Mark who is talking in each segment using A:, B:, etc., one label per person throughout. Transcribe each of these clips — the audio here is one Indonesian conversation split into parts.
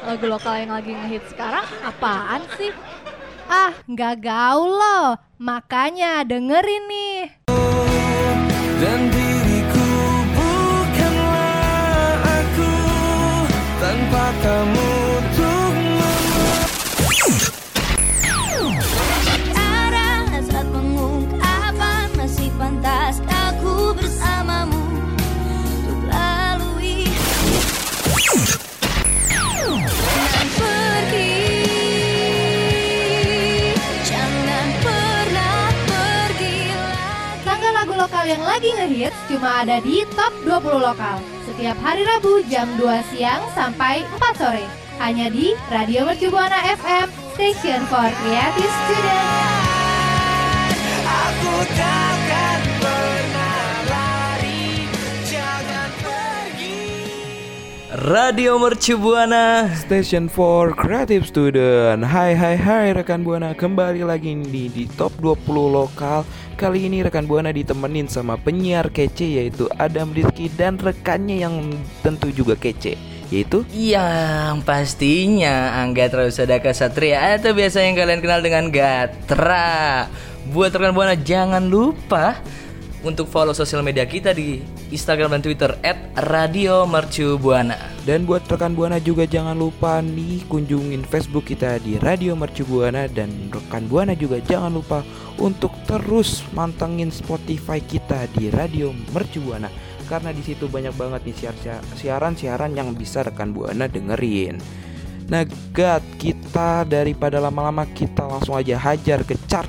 A: lagu lokal yang lagi ngehit sekarang apaan sih?
B: Ah, nggak gaul loh. Makanya dengerin nih.
C: Dan diriku bukanlah aku tanpa kamu
B: lokal yang lagi ngehits cuma ada di Top 20 Lokal. Setiap hari Rabu jam 2 siang sampai 4 sore. Hanya di Radio Mercu Buana FM, Station for Creative Student.
C: Aku takkan pernah lari Jangan pergi
D: Radio Mercu Buana.
E: Station for Creative Student Hai hai hai rekan Buana Kembali lagi di, di top 20 lokal Kali ini rekan Buana ditemenin sama penyiar kece Yaitu Adam Rizky dan rekannya yang tentu juga kece Yaitu
D: Yang pastinya Angga Sadaka Satria atau biasa yang kalian kenal dengan Gatra. Buat rekan buana jangan lupa untuk follow sosial media kita di Instagram dan Twitter @radiomercubuana.
E: Dan buat rekan Buana juga jangan lupa nih kunjungin Facebook kita di Radio Mercu Buana. Dan rekan Buana juga jangan lupa untuk terus mantengin Spotify kita di Radio Mercu Buana. Karena di situ banyak banget nih siar- siaran-siaran yang bisa rekan Buana dengerin. Nah God, kita daripada lama-lama kita langsung aja hajar ke chart.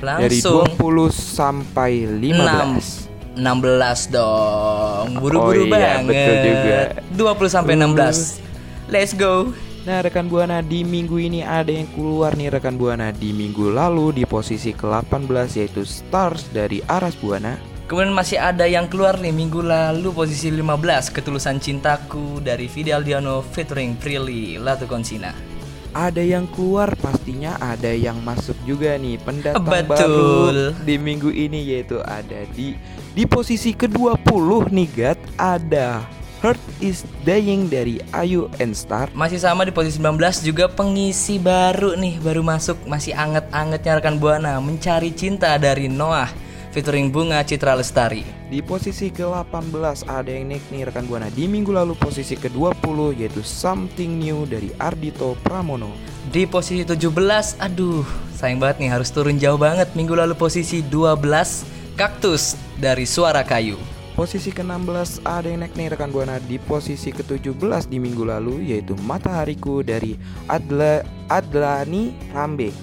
E: Dari
D: Langsung.
E: 20 sampai 15
D: 16 dong. Buru-buru
E: Oh iya,
D: banget.
E: betul juga.
D: 20 sampai 16. Let's go.
E: Nah rekan Buana di minggu ini ada yang keluar nih rekan Buana Di minggu lalu di posisi ke-18 yaitu Stars dari Aras Buana
D: Kemudian masih ada yang keluar nih minggu lalu posisi 15 Ketulusan Cintaku dari Vidi Aldiano featuring Prilly Latukonsina.
E: Ada yang keluar pastinya ada yang masuk juga nih pendatang
D: Betul.
E: baru di minggu ini yaitu ada di di posisi ke-20 nih Gat ada Heart is Dying dari Ayu and Star.
D: Masih sama di posisi 19 juga pengisi baru nih baru masuk. Masih anget-angetnya rekan Buana Mencari Cinta dari Noah featuring Bunga Citra Lestari.
E: Di posisi ke-18 ada yang naik nih rekan Buana. Di minggu lalu posisi ke-20 yaitu Something New dari Ardito Pramono.
D: Di posisi 17, aduh sayang banget nih harus turun jauh banget. Minggu lalu posisi 12 Kaktus dari Suara Kayu.
E: Posisi ke-16 ada yang naik nih rekan Buana. Di posisi ke-17 di minggu lalu yaitu Matahariku dari Adla Adlani Rambe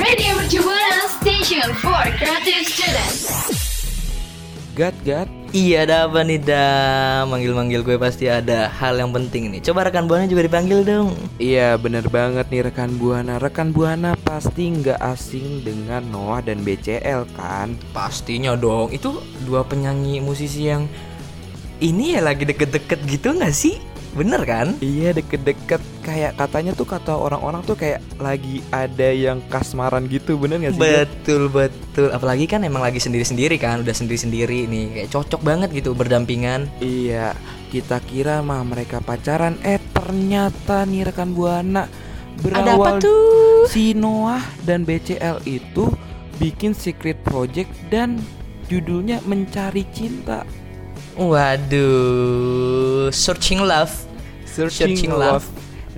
F: Radio Buana Station for Creative Students.
E: Gat Gat.
D: Iya ada apa nih Dam? Manggil-manggil gue pasti ada hal yang penting nih. Coba rekan Buana juga dipanggil dong.
E: Iya bener banget nih rekan Buana. Rekan Buana pasti nggak asing dengan Noah dan BCL kan?
D: Pastinya dong. Itu dua penyanyi musisi yang Ini ya lagi deket-deket gitu gak sih? Bener kan?
E: Iya deket-deket kayak katanya tuh kata orang-orang tuh kayak lagi ada yang kasmaran gitu bener gak sih?
D: Betul betul Apalagi kan emang lagi sendiri-sendiri kan Udah sendiri-sendiri nih Kayak cocok banget gitu berdampingan
E: Iya kita kira mah mereka pacaran Eh ternyata nih rekan Buana
D: Ada apa
E: Berawal
D: tuh?
E: si Noah dan BCL itu bikin secret project dan judulnya Mencari Cinta
D: Waduh Searching Love Searching Love.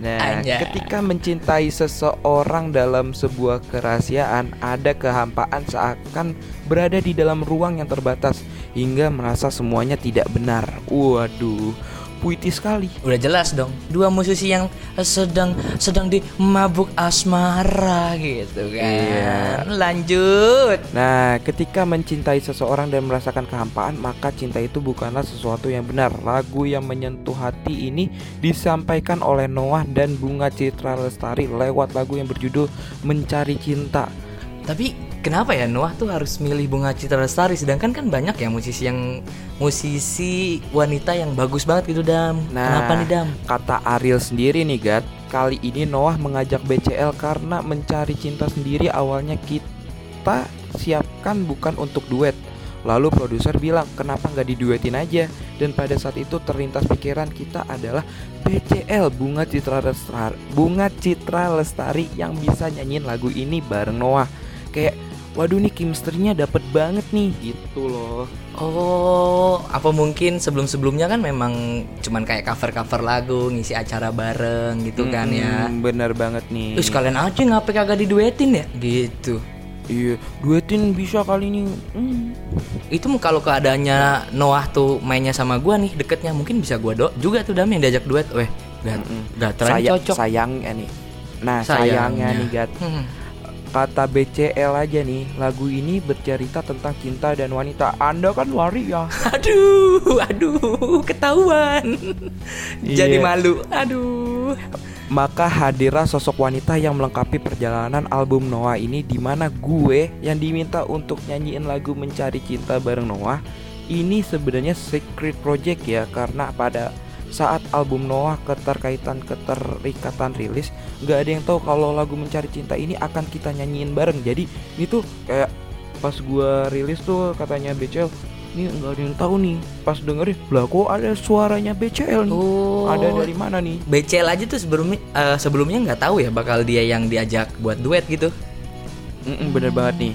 E: Nah,
D: Anjay.
E: ketika mencintai seseorang dalam sebuah kerahasiaan, ada kehampaan seakan berada di dalam ruang yang terbatas hingga merasa semuanya tidak benar. Waduh, puitis sekali.
D: Udah jelas dong Dua musisi yang sedang sedang di mabuk asmara gitu kan
E: Iya.
D: Lanjut
E: Nah, ketika mencintai seseorang dan merasakan kehampaan, maka cinta itu bukanlah sesuatu yang benar. Lagu yang menyentuh hati ini disampaikan oleh Noah dan Bunga Citra Lestari lewat lagu yang berjudul Mencari Cinta.
D: Tapi kenapa ya Noah tuh harus milih Bunga Citra Lestari Sedangkan kan banyak ya musisi yang Musisi wanita yang bagus banget gitu Dam
E: Nah,
D: Kenapa nih Dam?
E: Kata Ariel sendiri nih, Gat. Kali ini Noah mengajak BCL karena mencari cinta sendiri awalnya kita siapkan bukan untuk duet. Lalu produser bilang kenapa nggak diduetin aja dan pada saat itu terlintas pikiran kita adalah BCL Bunga Citra Lestari Bunga Citra Lestari yang bisa nyanyiin lagu ini bareng Noah kayak waduh nih chemistry-nya dapet banget nih gitu loh
D: Oh, apa mungkin sebelum-sebelumnya kan memang cuman kayak cover-cover lagu, ngisi acara bareng gitu kan ya.
E: Bener banget nih
D: Terus kalian aja ngapa kagak diduetin ya? Gitu.
E: iya duetin bisa kali ini Hmm.
D: Itu kalau keadaannya Noah tuh mainnya sama gua nih deketnya mungkin bisa gua do juga tuh Dam yang diajak duet. Weh, gak,
E: Mm-mm.
D: gak terlalu
E: Saya-
D: cocok.
E: sayangnya nih nah sayangnya, nih Gat
D: Hmm.
E: Kata BCL aja nih lagu ini bercerita tentang cinta dan wanita anda kan waria
D: Aduh, aduh, ketahuan. Jadi
E: Iya.
D: malu. Aduh.
E: maka hadirlah sosok wanita yang melengkapi perjalanan album Noah ini di mana gue yang diminta untuk nyanyiin lagu Mencari Cinta bareng Noah ini sebenarnya secret project ya karena pada saat album Noah keterkaitan keterikatan rilis nggak ada yang tahu kalau lagu Mencari Cinta ini akan kita nyanyiin bareng jadi ini tuh kayak pas gue rilis tuh katanya BCL ini nggak ada yang tahu nih pas dengerin lah kok ada suaranya BCL nih
D: Oh.
E: ada dari mana nih
D: BCL aja tuh sebelumnya eh, sebelumnya nggak tahu ya bakal dia yang diajak buat duet gitu.
E: Mm-mm, bener banget nih.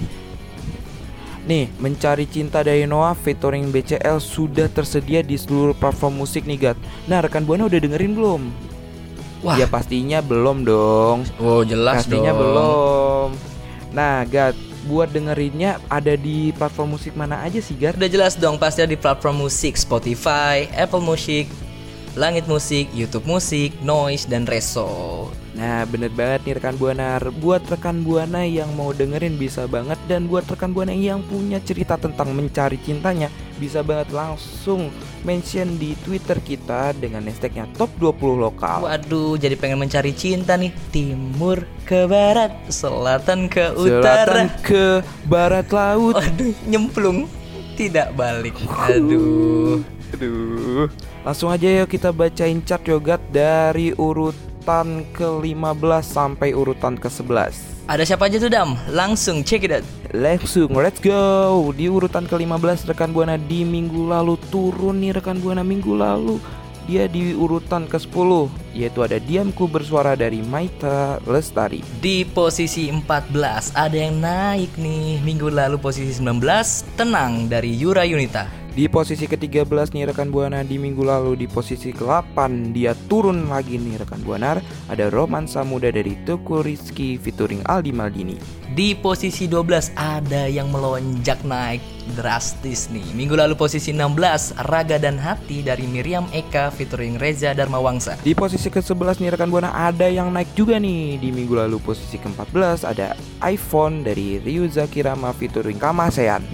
E: Nih, mencari cinta dari Noah featuring BCL sudah tersedia di seluruh platform musik nih, Gat. Nah, rekan Buana udah dengerin belum?
D: Wah.
E: Ya pastinya belum dong.
D: Oh jelas
E: pastinya
D: dong.
E: belum. Nah, Gat, buat dengerinnya ada di platform musik mana aja sih, Gat?
D: Udah jelas dong pasti ada di platform musik Spotify, Apple Music, Langit Musik, YouTube Musik, Noise dan Reso.
E: Nah, bener banget nih rekan Buana. Buat rekan Buana yang mau dengerin bisa banget dan buat rekan Buana yang punya cerita tentang mencari cintanya bisa banget langsung mention di Twitter kita dengan hashtagnya top 20 lokal.
D: Waduh, jadi pengen mencari cinta nih. Timur ke barat, selatan ke
E: Selatan
D: utara.
E: ke barat laut.
D: Waduh, nyemplung. Tidak balik. Aduh.
E: Aduh. Langsung aja yuk kita bacain chart yogat dari urutan ke-15 sampai urutan ke-11.
D: Ada siapa aja tuh Dam? Langsung check it out.
E: Langsung let's go Di urutan ke-15 rekan Buana di minggu lalu Turun nih rekan Buana minggu lalu Dia di urutan ke-10 Yaitu ada Diamku Bersuara dari Maita Lestari
D: Di posisi 14 ada yang naik nih. Minggu lalu posisi 19 Tenang dari Yura Yunita.
E: Di posisi ke-13 nih rekan Buana Di minggu lalu di posisi ke-8 Dia turun lagi nih rekan Buana Ada Romansa Muda dari Teguh Rizky Featuring Aldi Maldini
D: Di posisi 12 ada yang melonjak naik drastis nih. Minggu lalu posisi 16 Raga dan Hati dari Miriam Eka featuring Reza Darmawangsa.
E: Di posisi ke-11 nih rekan Buana ada yang naik juga nih Di minggu lalu posisi ke-14 ada iPhone dari Ryu Zakirama featuring Kamasean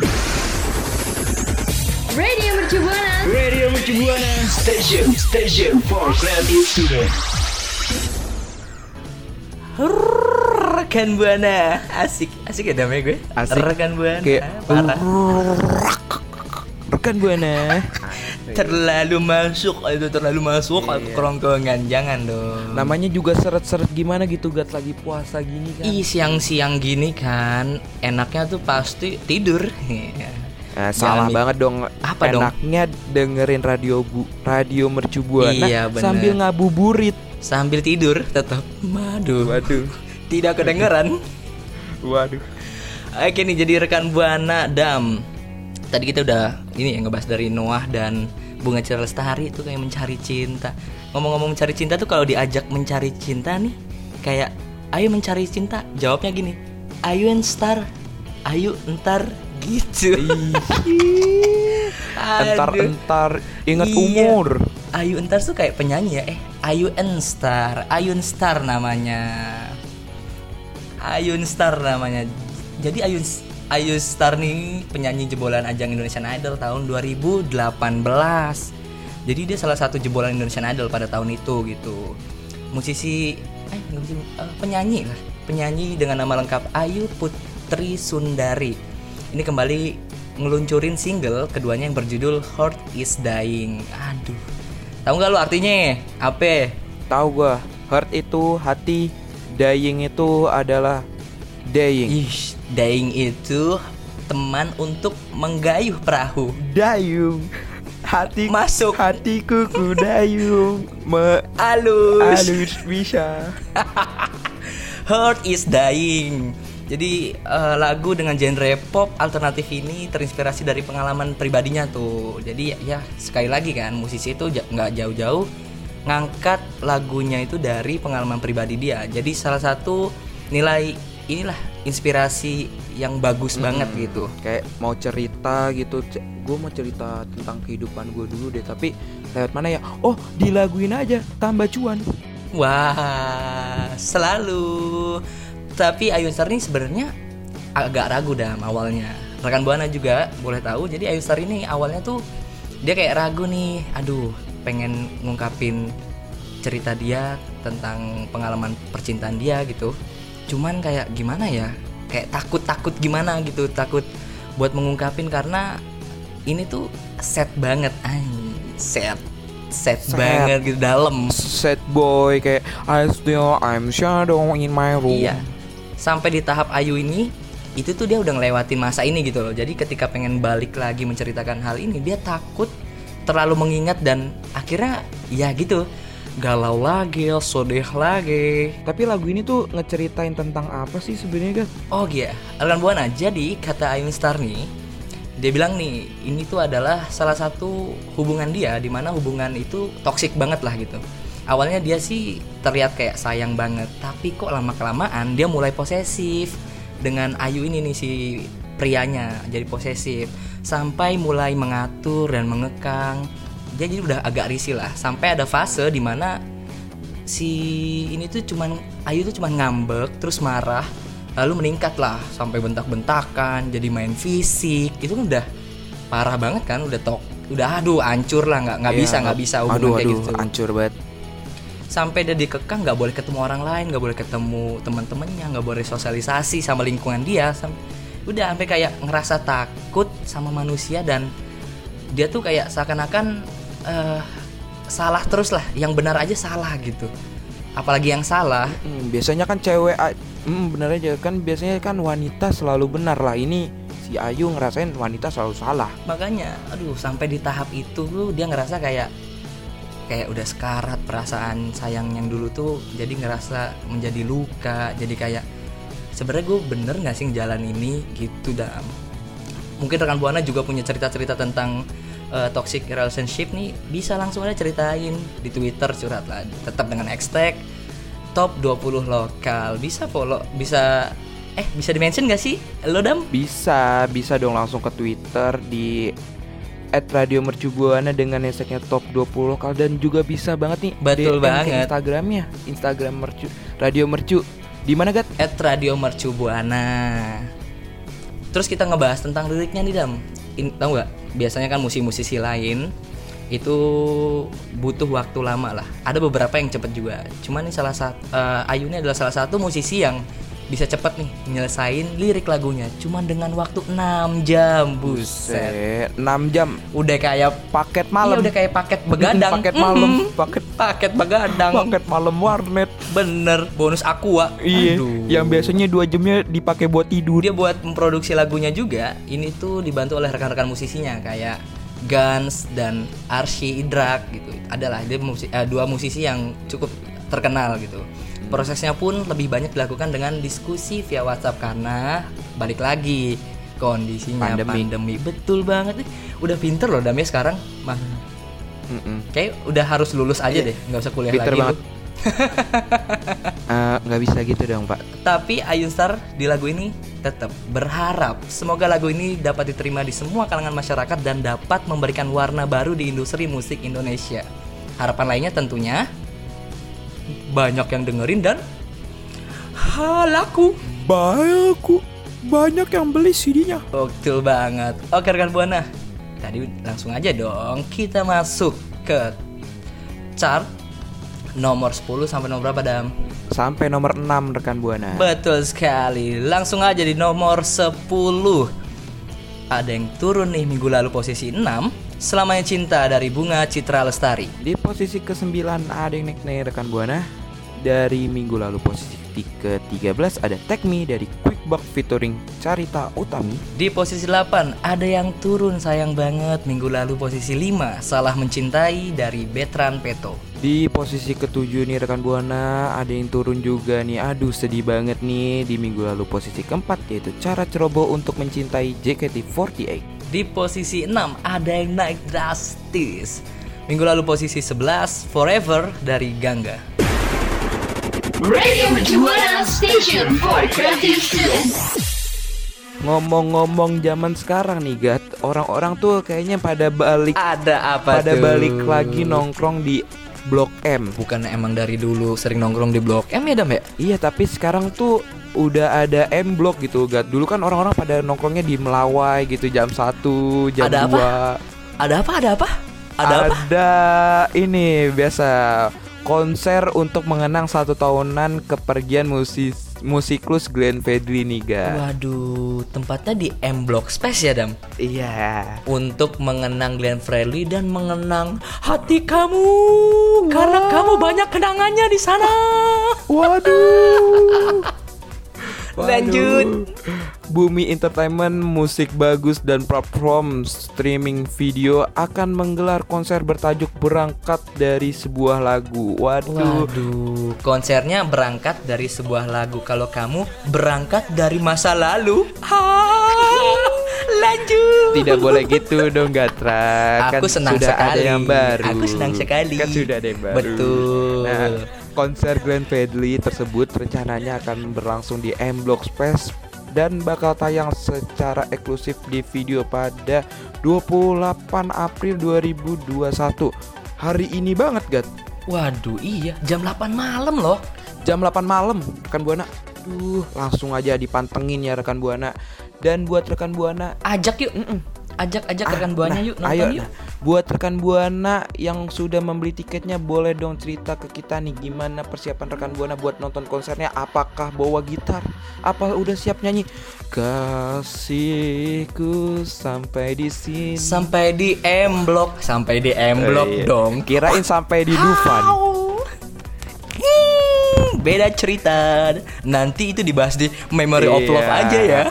F: Radio Mercu Buana.
C: Radio Mercubuana. Station Station for Creative Student
D: Rekan Buana. Asik, asik ya namanya gue.
E: Asik.
D: Rekan Buana
E: Kayak
D: Parah.
E: Rekan Buana.
D: Terlalu masuk Itu terlalu masuk.
E: Iya.
D: Kerongkongan Jangan dong.
E: Namanya juga seret-seret gimana gitu Gat? Lagi puasa gini kan.
D: Ih siang-siang gini kan Enaknya tuh pasti tidur. Iya.
E: Nah, salah banget dong
D: Apa dong?
E: Enaknya dengerin radio bu Radio Mercu Buana
D: Iya, bener.
E: Sambil ngabuburit.
D: Sambil tidur tetap. Waduh.
E: Waduh.
D: Tidak kedengeran.
E: Waduh.
D: Oke nih jadi rekan Buana Dam. Tadi kita udah ini ya ngebahas dari Noah dan Bunga Citra Lestari itu kayak mencari cinta. Ngomong-ngomong mencari cinta tuh kalau diajak mencari cinta nih Kayak ayo mencari cinta. Jawabnya gini Ayo star Ayo entar gitu.
E: Entar-entar Ingat
D: Iya.
E: umur.
D: Ayu Entar tuh kayak penyanyi ya. Eh Ayu Star Ayun Star namanya. Ayun Star namanya. Jadi Ayun Ayu Star nih penyanyi jebolan ajang Indonesian Idol tahun 2018 Jadi dia salah satu jebolan Indonesian Idol pada tahun itu gitu. Musisi eh, eh, penyanyi lah. Penyanyi dengan nama lengkap Ayu Putri Sundari Ini kembali ngeluncurin single keduanya yang berjudul Heart is Dying Aduh Tahu nggak lu artinya? Apa?
E: Tahu gua Heart itu hati Dying itu adalah Dying
D: Ih, dying itu teman untuk menggayuh perahu.
E: Dayung Hati
D: Masuk.
E: Hatiku kudayung Me
D: Halus.
E: Halus bisa
D: Heart is Dying. Jadi eh, lagu dengan genre pop alternatif ini terinspirasi dari pengalaman pribadinya tuh. Jadi ya sekali lagi kan musisi itu nggak jauh-jauh ngangkat lagunya itu dari pengalaman pribadi dia. Jadi salah satu nilai inilah inspirasi yang bagus banget gitu.
E: Kayak mau cerita gitu Gue mau cerita tentang kehidupan gue dulu deh Tapi lewat mana ya Oh dilaguin aja Tambah cuan
D: Wah, selalu. Tapi Ayu Star ini sebenarnya agak ragu dah awalnya. Rekan Buana juga boleh tahu. Jadi Ayu Star ini awalnya tuh dia kayak ragu nih. Aduh, pengen ngungkapin cerita dia tentang pengalaman percintaan dia gitu. Cuman kayak gimana ya? Kayak takut-takut gimana gitu, takut buat mengungkapin karena ini tuh set banget, anjing. Set. Set,
E: Set.
D: banget gitu dalam.
E: Sad boy Kayak I still I'm shadow in my room
D: Iya. Sampai di tahap Ayu ini itu tuh dia udah ngelewatin masa ini gitu loh. Jadi ketika pengen balik lagi menceritakan hal ini, dia takut terlalu mengingat dan akhirnya ya gitu. Galau lagi, sodeh lagi.
E: Tapi lagu ini tuh ngeceritain tentang apa sih sebenarnya Gat?
D: Oh iya, Rekan Buana. Jadi kata Ayun Star nih, dia bilang nih, ini tuh adalah salah satu hubungan dia di mana hubungan itu toksik banget lah gitu. Awalnya dia sih terlihat kayak sayang banget, tapi kok lama kelamaan dia mulai posesif. Dengan Ayu ini nih si prianya jadi posesif. Sampai mulai mengatur dan mengekang. Dia jadi udah agak risih lah. Sampai ada fase di mana si ini tuh cuman Ayu tuh cuman ngambek terus marah lalu meningkat lah. Sampai bentak-bentakan jadi main fisik. Itu kan udah parah banget kan udah tok udah aduh hancur lah. Nggak nggak
E: Iya,
D: bisa nggak bisa hubungan
E: Aduh
D: kayak
E: aduh
D: gitu.
E: hancur banget
D: sampai dia dikekang nggak boleh ketemu orang lain nggak boleh ketemu teman-temannya nggak boleh sosialisasi sama lingkungan dia. Sam- udah sampai kayak ngerasa takut sama manusia dan dia tuh kayak seakan-akan eh, salah terus lah. Yang benar aja salah gitu. Apalagi yang salah.
E: Hmm, biasanya kan cewek hmm, bener aja. Kan biasanya kan wanita selalu benar lah. Ini si Ayu ngerasain wanita selalu salah.
D: Makanya aduh sampai di tahap itu tuh dia ngerasa kayak kayak udah sekarat perasaan sayang yang dulu tuh jadi ngerasa menjadi luka jadi kayak sebenarnya gue bener nggak sih jalan ini? Gitu dah mungkin rekan buana juga punya cerita-cerita tentang eh, toxic relationship nih bisa langsung aja ceritain di Twitter curhat lah tetap dengan hashtag top 20 lokal. Bisa follow bisa eh bisa dimention gak sih? Lo dam.
E: Bisa bisa dong langsung ke Twitter di at Radio Mercubuana dengan hashtagnya top 20 lokal dan juga bisa banget nih
D: Betul
E: DM ke
D: banget.
E: Instagramnya Instagram Mercu Radio Mercu di mana Gat?
D: at Radio Mercu Buana. Terus kita ngebahas tentang liriknya nih Dam. In, tahu nggak? Biasanya kan musisi-musisi lain itu butuh waktu lama lah. Ada beberapa yang cepet juga. Cuman ini salah satu Ayu ini adalah salah satu musisi yang bisa cepet nih nyelesain lirik lagunya. Cuman dengan waktu 6 jam, buset.
E: Set 6 jam
D: Udah kayak
E: paket
D: Iya
E: malam
D: udah kayak paket begadang.
E: paket malam
D: Mm-mm.
E: paket
D: paket begadang.
E: paket malam warnet
D: Bener, bonus aqua.
E: iya
D: Aduh.
E: yang biasanya dua jamnya dipakai buat tidur
D: dia buat memproduksi lagunya juga ini tuh dibantu oleh rekan-rekan musisinya kayak Guns dan Arsy Idrak gitu adalah dia musi- eh, dua musisi yang cukup terkenal gitu prosesnya pun lebih banyak dilakukan dengan diskusi via WhatsApp karena balik lagi kondisinya
E: Pandemi.
D: pandemi, betul banget udah pinter loh Damia sekarang mah
E: Mm-mm.
D: kayak udah harus lulus aja deh nggak usah kuliah
E: Pinter
D: lagi
E: banget. Eh, nggak bisa gitu dong pak
D: Tapi Ayun Star di lagu ini tetap berharap semoga lagu ini dapat diterima di semua kalangan masyarakat dan dapat memberikan warna baru di industri musik Indonesia. Harapan lainnya tentunya banyak yang dengerin dan halaku.
E: banyak banyak yang beli CD-nya
D: Betul banget. Oke rekan Buana, tadi langsung aja dong kita masuk ke chart nomor 10 sampai nomor berapa Dam?
E: sampai nomor 6 rekan buana
D: Betul sekali. Langsung aja di nomor 10. Ada yang turun nih minggu lalu posisi 6. Selamanya cinta dari Bunga Citra Lestari.
E: di posisi ke-9 ada yang naik nih rekan buana dari minggu lalu posisi posisi ke-13 ada Take Me dari Quickbuck featuring Carita Utami.
D: Di posisi 8 ada yang turun sayang banget minggu lalu posisi 5 Salah Mencintai dari Betran Peto.
E: Di posisi ketujuh nih rekan Buana ada yang turun juga nih. Aduh sedih banget nih di minggu lalu posisi keempat yaitu Cara Ceroboh untuk mencintai JKT48.
D: Di posisi 6 ada yang naik drastis. Minggu lalu posisi 11 Forever dari Gangga.
F: Radio Buana Station for Creative Students.
E: Ngomong-ngomong zaman sekarang nih Gat, orang-orang tuh kayaknya pada balik
D: Ada apa
E: pada
D: tuh?
E: balik lagi nongkrong di Blok M.
D: Bukan emang dari dulu sering nongkrong di Blok M ya Dam ya?
E: Iya, tapi sekarang tuh udah ada M Block gitu, Gat. Dulu kan orang-orang pada nongkrongnya di Melawai gitu jam 1, jam
D: Ada
E: 2.
D: apa? Ada apa? Ada apa? Ada apa?
E: Ada ini biasa konser untuk mengenang satu tahunan kepergian musis musiklus Glenn Fredly nih, Gat.
D: Waduh, tempatnya di M Block Space ya Dam?
E: Iya.
D: Untuk mengenang Glenn Fredly dan mengenang hati kamu karena kamu banyak kenangannya di sana.
E: Waduh.
D: Lanjut.
E: Bumi Entertainment Musik Bagus dan platform streaming video akan menggelar konser bertajuk Berangkat dari sebuah lagu. Waduh.
D: Waduh, konsernya berangkat dari sebuah lagu. Kalau kamu berangkat dari masa lalu, ha, lanjut.
E: Tidak boleh gitu dong Gatra
D: Aku senang
E: sudah
D: sekali.
E: ada yang baru
D: Aku senang sekali.
E: Kan sudah ada yang baru
D: Betul.
E: Nah konser Glenn Fredly tersebut rencananya akan berlangsung di M Block Space dan bakal tayang secara eksklusif di video pada 28 April 2021 Hari ini banget Gat.
D: Waduh, iya, jam 8 malam loh.
E: Jam 8 malam rekan Buana. Duh. Langsung aja dipantengin ya rekan Buana. Dan buat rekan Buana
D: Ajak yuk. Ajak ajak rekan buahnya
E: Nah,
D: yuk nonton
E: ayo,
D: yuk.
E: nah, buat rekan buana yang sudah membeli tiketnya boleh dong cerita ke kita nih gimana persiapan rekan buana buat nonton konsernya. Apakah bawa gitar? Apa udah siap nyanyi? Kasihku sampai di sini.
D: Sampai di M Block, sampai di M Block
E: Eh, iya.
D: dong.
E: Kirain sampai di Dufan.
D: Hmm, beda cerita. Nanti itu dibahas di Memory of Love
E: Iya.
D: aja ya.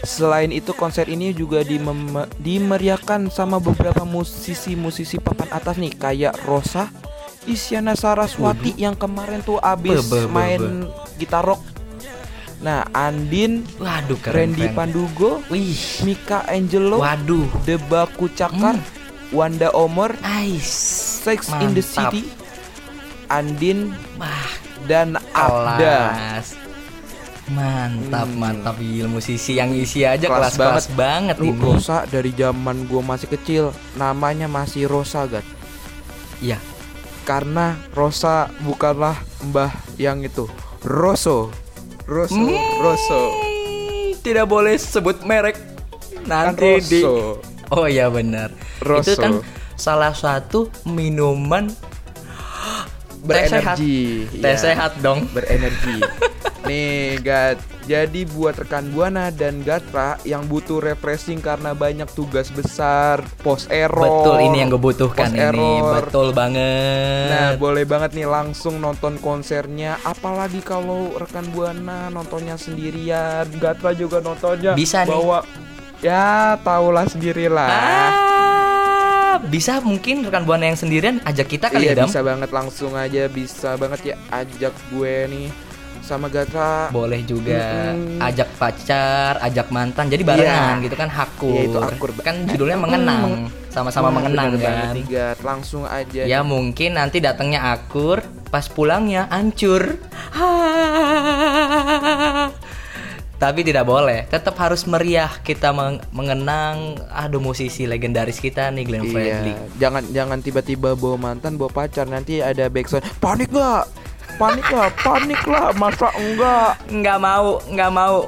E: Selain itu konser ini juga dimem- dimeriahkan sama beberapa musisi-musisi papan atas nih kayak Rosa, Isyana Saraswati yang kemarin tuh abis
D: Be, be, be,
E: main gitar rock. Nah, Andin,
D: Waduh keren.
E: Randy
D: keren.
E: Pandugo,
D: Wih.
E: Mika Angelo,
D: Waduh.
E: Debaku Cakar, Wanda Omor,
D: Ais.
E: Sex in the
D: Mantap.
E: City, Andin
D: Wah,
E: dan Abda.
D: Mantap,
E: Hmm.
D: mantap Gil musisi yang isi aja
E: Kelas
D: kelas-kelas banget,
E: Lu
D: ini.
E: Rosa dari zaman gua masih kecil, namanya masih Rosa, Gat.
D: Iya.
E: Karena Rosa bukanlah mbah yang itu, Roso. Roso, Roso.
D: Hmm, Tidak boleh sebut merek.
E: Kan
D: Nanti di
E: Roso.
D: Oh iya benar.
E: Rosso.
D: Itu kan salah satu minuman teh sehat.
E: Berenergi.
D: Teh
E: ya.
D: sehat dong.
E: berenergi. Nih, Gat. Jadi buat rekan Buana dan Gatra yang butuh refreshing karena banyak tugas besar, post error.
D: Betul ini yang gue butuhkan ini.
E: error.
D: Betul banget.
E: Nah, boleh banget nih langsung nonton konsernya. Apalagi kalau rekan Buana nontonnya sendirian, Gatra juga nontonnya
D: Bisa nih.
E: bawa ya tahulah sendirilah.
D: Ah, bisa mungkin rekan buana yang sendirian ajak kita kali
E: iya,
D: ya, Dam?
E: bisa banget langsung aja bisa banget ya ajak gue nih sama Gatra.
D: Boleh juga
E: Mm-mm.
D: ajak pacar, ajak mantan. Jadi barengan
E: Iya.
D: gitu kan hakur.
E: Iya, itu akur.
D: Kan judulnya mengenang, sama-sama
E: Wah,
D: mengenang kan.
E: Gat. Langsung aja.
D: Ya mungkin nanti datangnya akur, pas pulangnya hancur. Tapi tidak boleh, tetap harus meriah kita meng- mengenang aduh musisi legendaris kita nih Glenn Fredly.
E: Iya, jangan jangan tiba-tiba bawa mantan, bawa pacar nanti ada backsound. Panik nggak? Panik lah, panik lah. Masa enggak?
D: Nggak mau, nggak mau.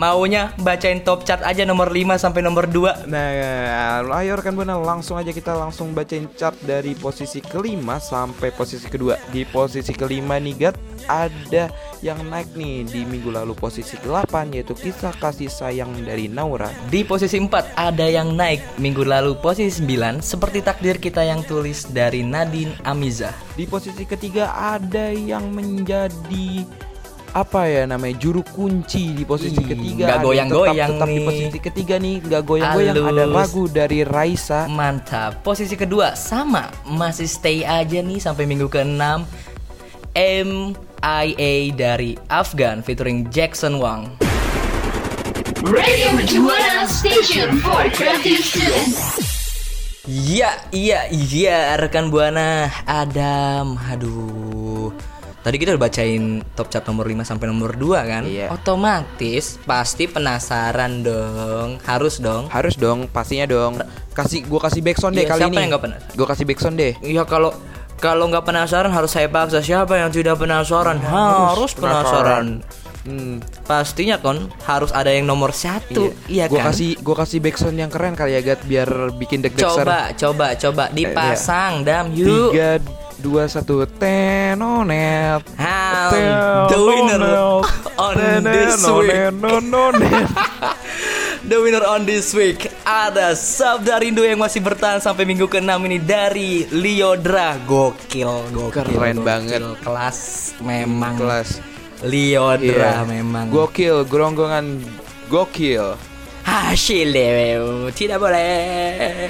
D: Maunya bacain top chart aja nomor 5 sampai nomor 2.
E: Nah, ayo rekan buana langsung aja kita langsung bacain chart dari posisi kelima sampai posisi kedua. Di posisi kelima nih Gat ada yang naik nih di minggu lalu posisi ke-8 yaitu kisah kasih sayang dari Naura.
D: Di posisi 4 ada yang naik minggu lalu posisi 9 seperti takdir kita yang tulis dari Nadine Amizah.
E: Di posisi ketiga ada yang menjadi apa ya namanya juru kunci di posisi
D: Ih,
E: ketiga.
D: nggak
E: Ada yang
D: goyang-goyang
E: tetap, tetap di
D: nih.
E: posisi ketiga nih, nggak goyang-goyang. Ada
D: Halus.
E: ragu dari Raisa.
D: Mantap. Posisi kedua sama, masih stay aja nih sampai minggu ke-6. MIA dari Afgan featuring Jackson Wang.
F: Radio Station for Creative Students.
D: Iya, iya, iya, rekan Buana Adam. Aduh. Tadi kita udah bacain top chart nomor 5 sampai nomor 2 kan?
E: Iya.
D: Otomatis pasti penasaran dong. Harus dong.
E: Harus dong, pastinya dong. Kasih gua kasih backsound deh
D: Iya,
E: kali
D: siapa
E: ini.
D: yang nggak penasaran?
E: Gua kasih backsound deh.
D: Iya kalau kalau nggak penasaran harus saya paksa. Siapa yang tidak penasaran? Harus penasaran.
E: Hmm,
D: Pastinya kon harus ada yang nomor satu. Iya,
E: gua
D: kan?
E: kasih gua kasih backsound yang keren kali ya Gat biar bikin deg-deg
D: Coba, coba, coba dipasang dam yuk.
E: Tiga, dua, satu, tenonet.
D: The winner on this week. The winner on this week ada Sabda Rindu yang masih bertahan sampai minggu ke-6 ini dari Liodra. Gokil, gokil.
E: Keren
D: gokil.
E: banget.
D: Kelas memang.
E: Kelas.
D: Liodra
E: Iya.
D: memang.
E: Gokil, geronggongan gokil.
D: Hasil deh, tidak boleh.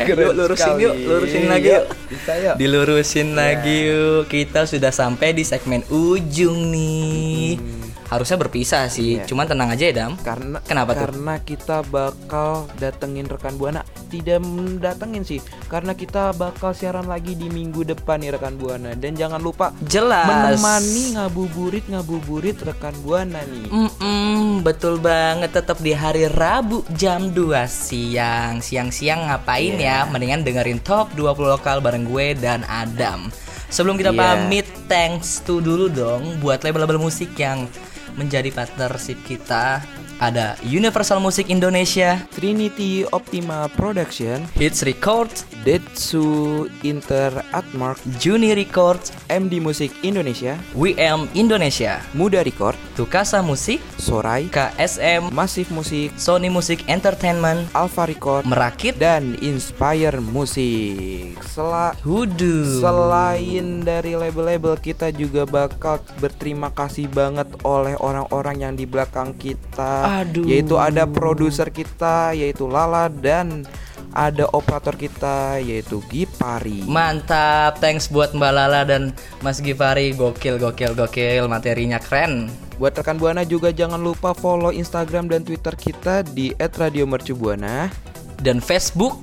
E: Keren
D: Yuk, lurusin
E: sekali.
D: yuk, lurusin lagi
E: Yuk,
D: yuk.
E: bisa yuk.
D: Dilurusin lagi yuk. Kita sudah sampai di segmen ujung nih. Harusnya berpisah sih,
E: Iya.
D: cuman tenang aja ya Dam.
E: Karena
D: Kenapa tuh?
E: Karena kita bakal datengin rekan buana, tidak datengin sih, karena kita bakal siaran lagi di minggu depan nih rekan buana. Dan jangan lupa
D: Jelas.
E: menemani ngabuburit ngabuburit rekan buana nih.
D: Mm-mm, betul banget tetap di hari Rabu jam 2 siang Siang-siang ngapain
E: Iya.
D: ya Mendingan dengerin top 20 lokal bareng gue dan Adam Sebelum kita
E: Iya.
D: pamit Thanks to dulu dong Buat label-label musik yang menjadi partnership kita Ada Universal Music Indonesia
E: Trinity Optima Production,
D: Hits Records
E: Detsu Interatmark,
D: Juni Records
E: MD Musik Indonesia,
D: WM Indonesia
E: Muda Record,
D: Tukasa Musik
E: Sorai,
D: KSM
E: Masif Musik,
D: Sony Music Entertainment
E: Alpha Record,
D: Merakit
E: dan Inspire Musik. Sela
D: Hudu
E: Selain dari label-label kita juga bakal berterima kasih banget oleh orang-orang yang di belakang kita
D: Aduh.
E: Yaitu ada produser kita yaitu Lala dan ada operator kita yaitu Gipari.
D: Mantap, thanks buat Mbak Lala dan Mas Gifari Gokil, gokil, gokil, materinya keren.
E: Buat rekan Buana juga jangan lupa follow Instagram dan Twitter kita di @radiomercubuana.
D: Dan Facebook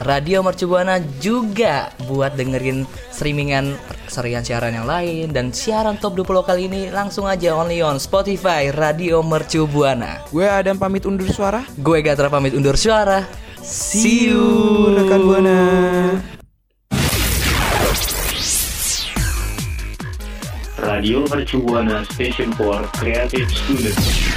D: Radio Mercubuana juga buat dengerin streamingan serian siaran yang lain. Dan siaran top 20 lokal ini langsung aja only on Spotify Radio Mercubuana.
E: Gue Adam pamit undur suara.
D: Gue Gatra pamit undur suara See you
E: rekan Buana.
C: Radio Mercubuana Station for Creative Students.